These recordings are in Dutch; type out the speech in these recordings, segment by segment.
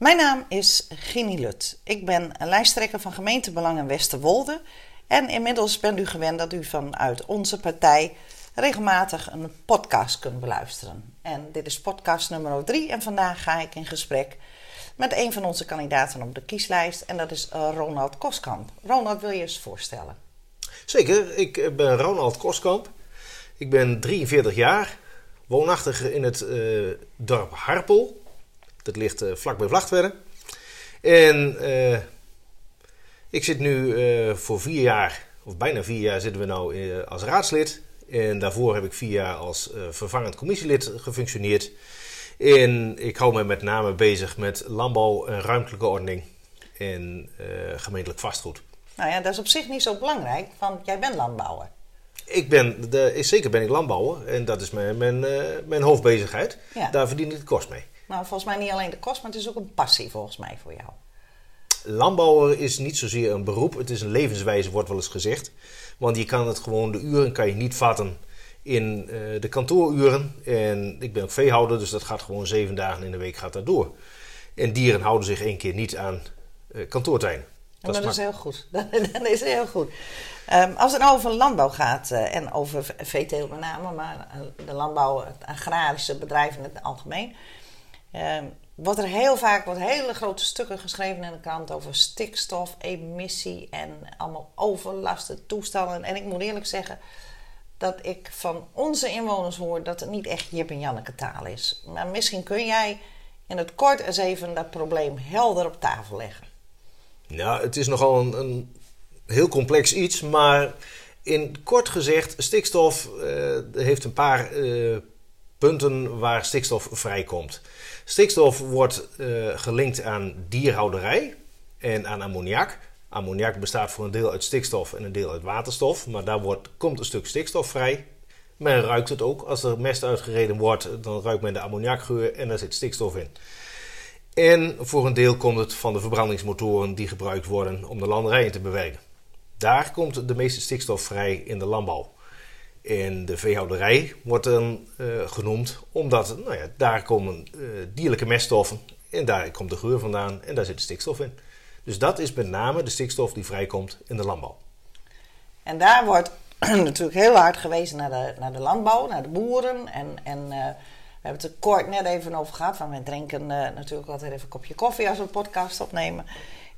Mijn naam is Ginny Lut. Ik ben lijsttrekker van gemeentebelangen Westerwolde. En inmiddels bent u gewend dat u vanuit onze partij regelmatig een podcast kunt beluisteren. En dit is podcast nummer 3 en vandaag ga ik in gesprek met een van onze kandidaten op de kieslijst en dat is Ronald Koskamp. Ronald, wil je eens voorstellen? Zeker, ik ben Ronald Koskamp. Ik ben 43 jaar, woonachtig in het uh, dorp Harpel. Dat ligt uh, vlak bij Vlachtwerden. En uh, ik zit nu voor vier jaar, of bijna vier jaar, zitten we nou als raadslid. En daarvoor heb ik vier jaar als vervangend commissielid gefunctioneerd. En ik hou me met name bezig met landbouw en ruimtelijke ordening en gemeentelijk vastgoed. Nou ja, dat is op zich niet zo belangrijk, want jij bent landbouwer. Ik ben, de, zeker ben ik landbouwer en dat is mijn, mijn, uh, mijn hoofdbezigheid. Ja. Daar verdien ik de kost mee. Nou, volgens mij niet alleen de kost, maar het is ook een passie volgens mij voor jou. Landbouwer is niet zozeer een beroep, het is een levenswijze, wordt wel eens gezegd. Want je kan het gewoon, de uren kan je niet vatten in uh, de kantooruren. En ik ben ook veehouder, dus dat gaat gewoon zeven dagen in de week gaat dat door. En dieren houden zich één keer niet aan uh, kantoortijden. Dat, dat is, heel goed. dat is heel goed. Um, als het nou over landbouw gaat uh, en over veeteelt met name, maar de landbouw, het agrarische bedrijf in het algemeen, uh, wordt er heel vaak wordt hele grote stukken geschreven in de krant over stikstof, emissie en allemaal overlaste toestanden. En ik moet eerlijk zeggen dat ik van onze inwoners hoor dat het niet echt Jip en Janneke taal is. Maar misschien kun jij in het kort eens even dat probleem helder op tafel leggen. Nou, het is nogal een, heel complex iets, maar in kort gezegd, stikstof uh, heeft een paar uh, punten waar stikstof vrijkomt. Stikstof wordt uh, gelinkt aan dierhouderij en aan ammoniak. Ammoniak bestaat voor een deel uit stikstof en een deel uit waterstof, maar daar wordt, komt een stuk stikstof vrij. Men ruikt het ook. Als er mest uitgereden wordt, dan ruikt men de ammoniakgeur en daar zit stikstof in. En voor een deel komt het van de verbrandingsmotoren die gebruikt worden om de landerijen te bewerken. Daar komt de meeste stikstof vrij in de landbouw. En de veehouderij wordt dan uh, genoemd omdat nou ja, daar komen uh, dierlijke meststoffen en daar komt de geur vandaan en daar zit de stikstof in. Dus dat is met name de stikstof die vrijkomt in de landbouw. En daar wordt natuurlijk heel hard gewezen naar de, naar de landbouw, naar de boeren. En, en uh, we hebben het er kort net even over gehad. Van wij drinken natuurlijk altijd even een kopje koffie als we een podcast opnemen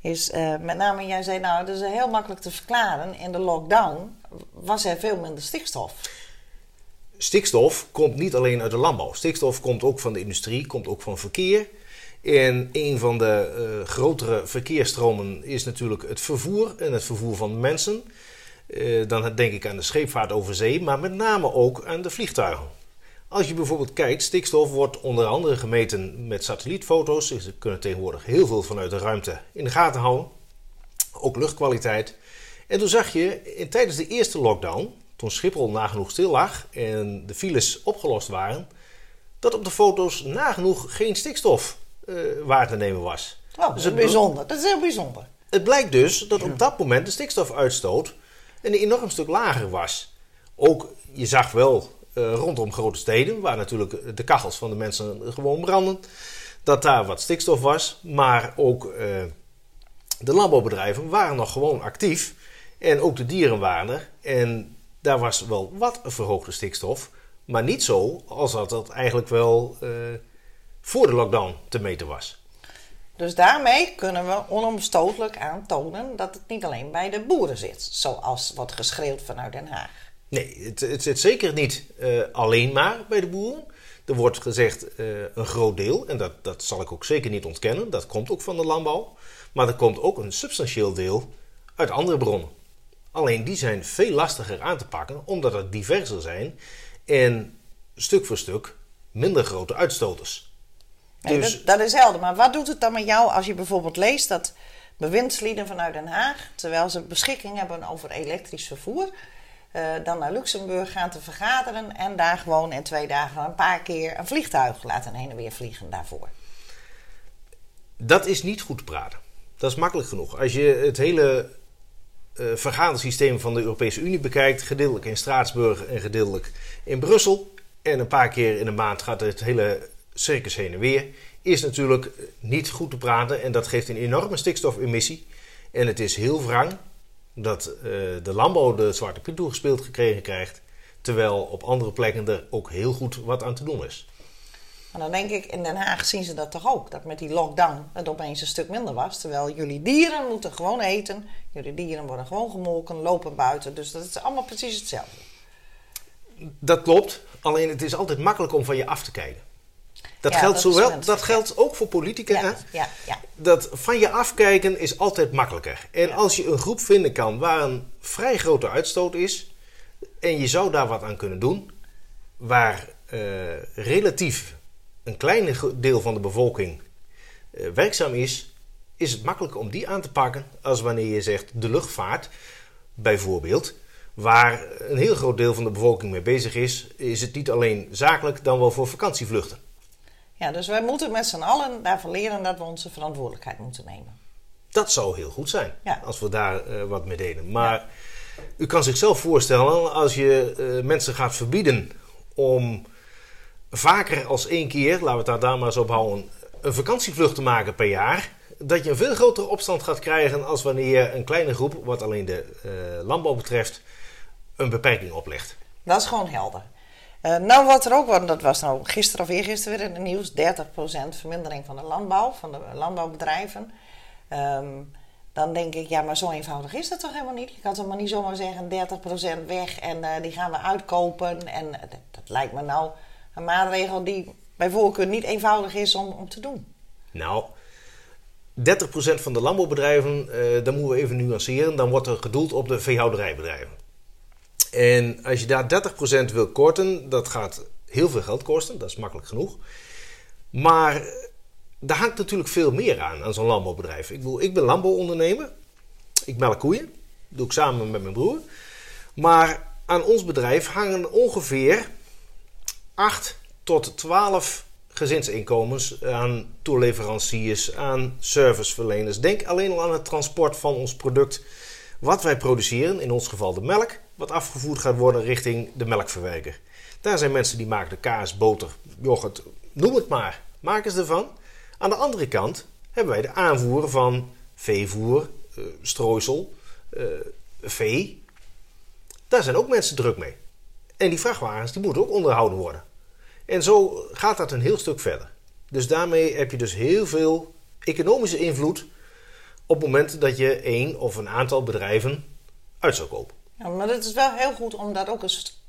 is met name, jij zei nou, dat is heel makkelijk te verklaren. In de lockdown was er veel minder stikstof. Stikstof komt niet alleen uit de landbouw. Stikstof komt ook van de industrie, komt ook van verkeer. En een van de uh, grotere verkeersstromen is natuurlijk het vervoer en het vervoer van mensen. Uh, dan denk ik aan de scheepvaart over zee, maar met name ook aan de vliegtuigen. Als je bijvoorbeeld kijkt, stikstof wordt onder andere gemeten met satellietfoto's. Ze kunnen tegenwoordig heel veel vanuit de ruimte in de gaten houden. Ook luchtkwaliteit. En toen zag je in, tijdens de eerste lockdown, toen Schiphol nagenoeg stil lag en de files opgelost waren, dat op de foto's nagenoeg geen stikstof uh, waar te nemen was. Oh, dat is dus bijzonder. Dat is heel bijzonder. Het blijkt dus dat op dat moment de stikstofuitstoot een enorm stuk lager was. Ook, je zag wel uh, rondom grote steden, waar natuurlijk de kachels van de mensen gewoon branden, dat daar wat stikstof was. Maar ook uh, de landbouwbedrijven waren nog gewoon actief. En ook de dieren waren er. En daar was wel wat verhoogde stikstof. Maar niet zo als dat het eigenlijk wel uh, voor de lockdown te meten was. Dus daarmee kunnen we onomstotelijk aantonen dat het niet alleen bij de boeren zit, zoals wordt geschreeuwd vanuit Den Haag. Nee, het, het zit zeker niet uh, alleen maar bij de boeren. Er wordt gezegd uh, een groot deel, en dat, dat zal ik ook zeker niet ontkennen, dat komt ook van de landbouw. Maar er komt ook een substantieel deel uit andere bronnen. Alleen die zijn veel lastiger aan te pakken, omdat er diverser zijn en stuk voor stuk minder grote uitstoters. Nee, dus... dat, dat is helder. Maar wat doet het dan met jou als je bijvoorbeeld leest dat bewindslieden vanuit Den Haag, terwijl ze beschikking hebben over elektrisch vervoer, uh, dan naar Luxemburg gaan te vergaderen en daar gewoon in twee dagen een paar keer een vliegtuig laten heen en weer vliegen daarvoor. Dat is niet goed te praten. Dat is makkelijk genoeg. Als je het hele vergadersysteem van de Europese Unie bekijkt, gedeeltelijk in Straatsburg en gedeeltelijk in Brussel, en een paar keer in de maand gaat het hele circus heen en weer, is natuurlijk niet goed te praten en dat geeft een enorme stikstofemissie. En het is heel wrang dat uh, de landbouw de zwarte piet toegespeeld gekregen krijgt, terwijl op andere plekken er ook heel goed wat aan te doen is. Maar dan denk ik, in Den Haag zien ze dat toch ook. Dat met die lockdown het opeens een stuk minder was. Terwijl jullie dieren moeten gewoon eten. Jullie dieren worden gewoon gemolken, lopen buiten. Dus dat is allemaal precies hetzelfde. Dat klopt. Alleen het is altijd makkelijk om van je af te kijken. Dat, geldt, zowel, dat geldt ook voor politica. Ja, ja, ja. Dat van je afkijken is altijd makkelijker. En als je een groep vinden kan waar een vrij grote uitstoot is. En je zou daar wat aan kunnen doen. Waar uh, relatief een klein deel van de bevolking uh, werkzaam is. Is het makkelijker om die aan te pakken. Als wanneer je zegt de luchtvaart bijvoorbeeld waar een heel groot deel van de bevolking mee bezig is, is het niet alleen zakelijk, dan wel voor vakantievluchten. Ja, dus wij moeten met z'n allen daarvan leren dat we onze verantwoordelijkheid moeten nemen. Dat zou heel goed zijn, als we daar uh, wat mee deden. Maar u kan zichzelf voorstellen, als je uh, mensen gaat verbieden om vaker als één keer, laten we het daar, daar maar eens op houden, een vakantievlucht te maken per jaar, dat je een veel grotere opstand gaat krijgen als wanneer een kleine groep, wat alleen de uh, landbouw betreft, een beperking oplegt. Dat is gewoon helder. Uh, nou, wat er ook was, dat was nou gisteren of eergisteren weer in het nieuws: 30% vermindering van de landbouw, van de landbouwbedrijven. Um, dan denk ik, ja, maar zo eenvoudig is dat toch helemaal niet? Je kan toch maar niet zomaar zeggen 30% weg en uh, die gaan we uitkopen. En dat, lijkt me nou een maatregel die bij voorkeur niet eenvoudig is om, om te doen. Nou, 30% van de landbouwbedrijven, dan moeten we even nuanceren, dan wordt er gedoeld op de veehouderijbedrijven. En als je daar 30% wil korten, dat gaat heel veel geld kosten. Dat is makkelijk genoeg. Maar daar hangt natuurlijk veel meer aan, aan zo'n landbouwbedrijf. Ik, bedoel, ik ben landbouwondernemer. Ik melk koeien. Dat doe ik samen met mijn broer. Maar aan ons bedrijf hangen ongeveer 8 tot 12 gezinsinkomens aan toeleveranciers, aan serviceverleners. Denk alleen al aan het transport van ons product wat wij produceren, in ons geval de melk, wat afgevoerd gaat worden richting de melkverwerker. Daar zijn mensen die maken de kaas, boter, yoghurt, noem het maar. Maken ze ervan. Aan de andere kant hebben wij de aanvoer van veevoer, uh, strooisel, uh, vee. Daar zijn ook mensen druk mee. En die vrachtwagens die moeten ook onderhouden worden. En zo gaat dat een heel stuk verder. Dus daarmee heb je dus heel veel economische invloed op het moment dat je één of een aantal bedrijven uit zou kopen. Ja, maar het is wel heel goed om dat ook eens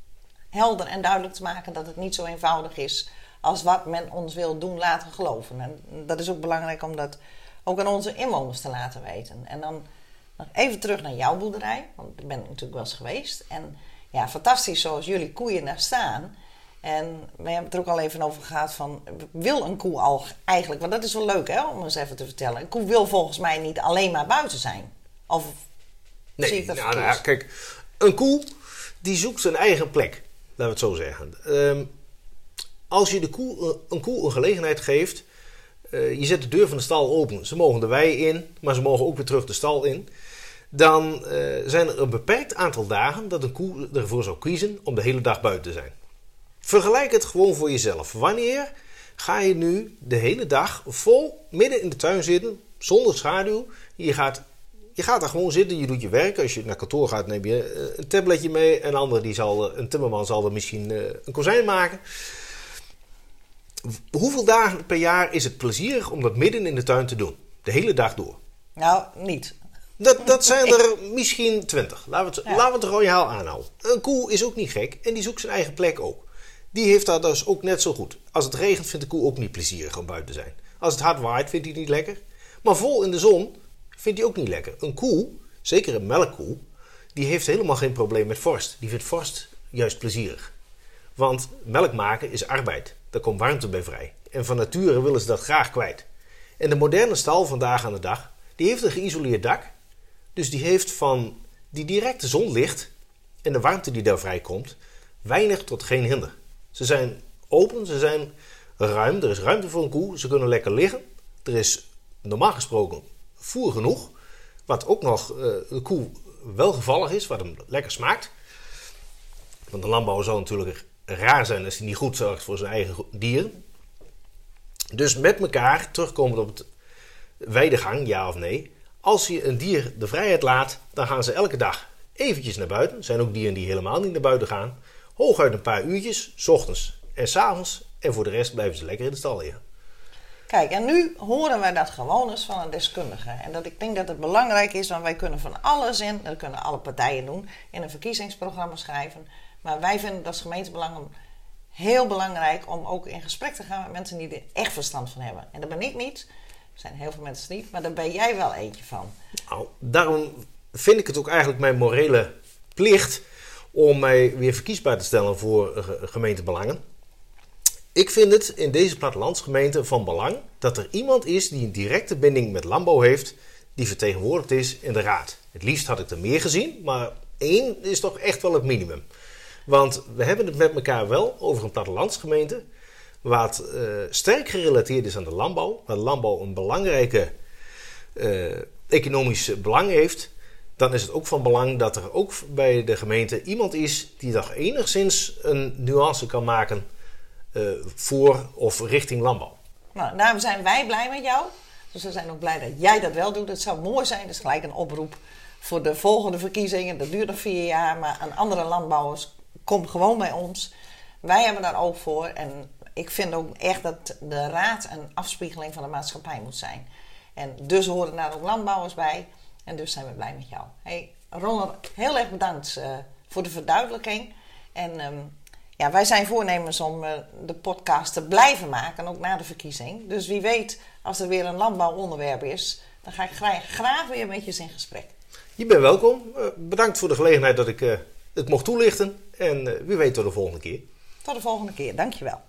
helder en duidelijk te maken dat het niet zo eenvoudig is als wat men ons wil doen laten geloven. En dat is ook belangrijk om dat ook aan onze inwoners te laten weten. En dan nog even terug naar jouw boerderij, want ik ben natuurlijk wel eens geweest. En ja, fantastisch zoals jullie koeien daar staan. En we hebben het er ook al even over gehad van, wil een koe al eigenlijk, want dat is wel leuk hè, om eens even te vertellen. Een koe wil volgens mij niet alleen maar buiten zijn. Of nee, zie ik dat nou, nou, kijk, een koe die zoekt zijn eigen plek, laten we het zo zeggen. Um, als je de koe, een koe een gelegenheid geeft, uh, je zet de deur van de stal open. Ze mogen de wei in, maar ze mogen ook weer terug de stal in. Dan uh, zijn er een beperkt aantal dagen dat een koe ervoor zou kiezen om de hele dag buiten te zijn. Vergelijk het gewoon voor jezelf. Wanneer ga je nu de hele dag vol midden in de tuin zitten, zonder schaduw? Je gaat, je gaat daar gewoon zitten, je doet je werk. Als je naar kantoor gaat, neem je eh, een tabletje mee. Een ander, die zal, eh, een timmerman, zal er misschien eh, een kozijn maken. Hoeveel dagen per jaar is het plezierig om dat midden in de tuin te doen? De hele dag door. Nou, niet. Dat, dat zijn er misschien twintig. Laten we het, ja. laten we het royaal aanhouden. Een koe is ook niet gek en die zoekt zijn eigen plek ook. Die heeft dat dus ook net zo goed. Als het regent vindt de koe ook niet plezierig om buiten te zijn. Als het hard waait vindt hij niet lekker. Maar vol in de zon vindt hij ook niet lekker. Een koe, zeker een melkkoe, die heeft helemaal geen probleem met vorst. Die vindt vorst juist plezierig. Want melk maken is arbeid. Daar komt warmte bij vrij. En van nature willen ze dat graag kwijt. En de moderne stal vandaag aan de dag, die heeft een geïsoleerd dak. Dus die heeft van die directe zonlicht en de warmte die daar vrijkomt, weinig tot geen hinder. Ze zijn open, ze zijn ruim. Er is ruimte voor een koe. Ze kunnen lekker liggen. Er is normaal gesproken voer genoeg. Wat ook nog uh, de koe wel gevallig is, wat hem lekker smaakt. Want de landbouwer zou natuurlijk raar zijn als hij niet goed zorgt voor zijn eigen dieren. Dus met elkaar, terugkomend op het weidegang, ja of nee. Als je een dier de vrijheid laat, dan gaan ze elke dag eventjes naar buiten. Er zijn ook dieren die helemaal niet naar buiten gaan. Hooguit een paar uurtjes, s ochtends en s avonds. En voor de rest blijven ze lekker in de stal liggen. Kijk, en nu horen wij dat gewoon eens van een deskundige. En dat ik denk dat het belangrijk is, want wij kunnen van alles in, dat kunnen alle partijen doen, in een verkiezingsprogramma schrijven. Maar wij vinden dat als gemeentebelang heel belangrijk om ook in gesprek te gaan met mensen die er echt verstand van hebben. En dat ben ik niet. Er zijn heel veel mensen niet, maar daar ben jij wel eentje van. Nou, daarom vind ik het ook eigenlijk mijn morele plicht om mij weer verkiesbaar te stellen voor eh, gemeentebelangen. Ik vind het in deze plattelandsgemeente van belang dat er iemand is die een directe binding met landbouw heeft, die vertegenwoordigd is in de raad. Het liefst had ik er meer gezien, maar één is toch echt wel het minimum. Want we hebben het met elkaar wel over een plattelandsgemeente, wat uh, sterk gerelateerd is aan de landbouw, waar landbouw een belangrijke uh, economisch belang heeft. Dan is het ook van belang dat er ook bij de gemeente iemand is die toch enigszins een nuance kan maken uh, voor of richting landbouw. Nou, daarom zijn wij blij met jou. Dus we zijn ook blij dat jij dat wel doet. Het zou mooi zijn, dat is gelijk een oproep voor de volgende verkiezingen. Dat duurt nog vier jaar, maar aan andere landbouwers, kom gewoon bij ons. Wij hebben daar ook voor. En ik vind ook echt dat de raad een afspiegeling van de maatschappij moet zijn. En dus horen daar ook landbouwers bij. En dus zijn we blij met jou. Hey, Ronald, heel erg bedankt uh, voor de verduidelijking. En um, ja, wij zijn voornemens om uh, de podcast te blijven maken, ook na de verkiezing. Dus wie weet, als er weer een landbouwonderwerp is, dan ga ik graag, graag weer met je in gesprek. Je bent welkom. Uh, bedankt voor de gelegenheid dat ik het mocht toelichten. En wie weet tot de volgende keer. Tot de volgende keer, dankjewel.